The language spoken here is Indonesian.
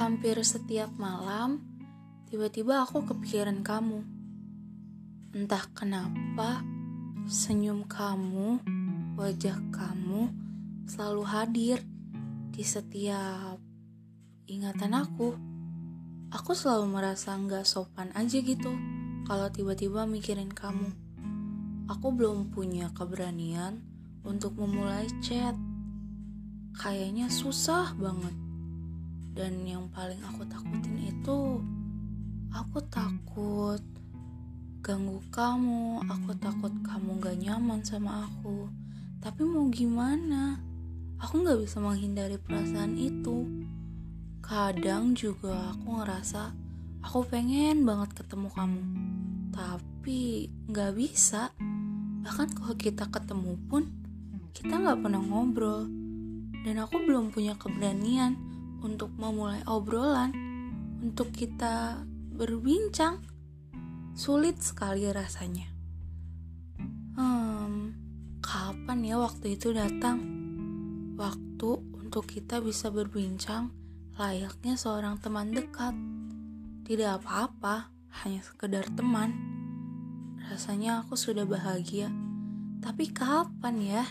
Hampir setiap malam, tiba-tiba aku kepikiran kamu. Entah kenapa, senyum kamu, wajah kamu selalu hadir di setiap ingatan aku. Aku selalu merasa nggak sopan aja gitu kalau tiba-tiba mikirin kamu. Aku belum punya keberanian untuk memulai chat. Kayaknya susah banget dan yang paling aku takutin itu aku takut ganggu kamu aku takut kamu gak nyaman sama aku. Tapi mau gimana? Aku gak bisa menghindari perasaan itu. Kadang juga aku ngerasa aku pengen banget ketemu kamu tapi gak bisa. Bahkan kalau kita ketemu pun kita gak pernah ngobrol. Dan aku belum punya keberanian untuk memulai obrolan, untuk kita berbincang, sulit sekali rasanya. Hmm, kapan ya waktu itu datang? Waktu untuk kita bisa berbincang layaknya seorang teman dekat. Tidak apa-apa, hanya sekedar teman. Rasanya aku sudah bahagia. Tapi kapan ya?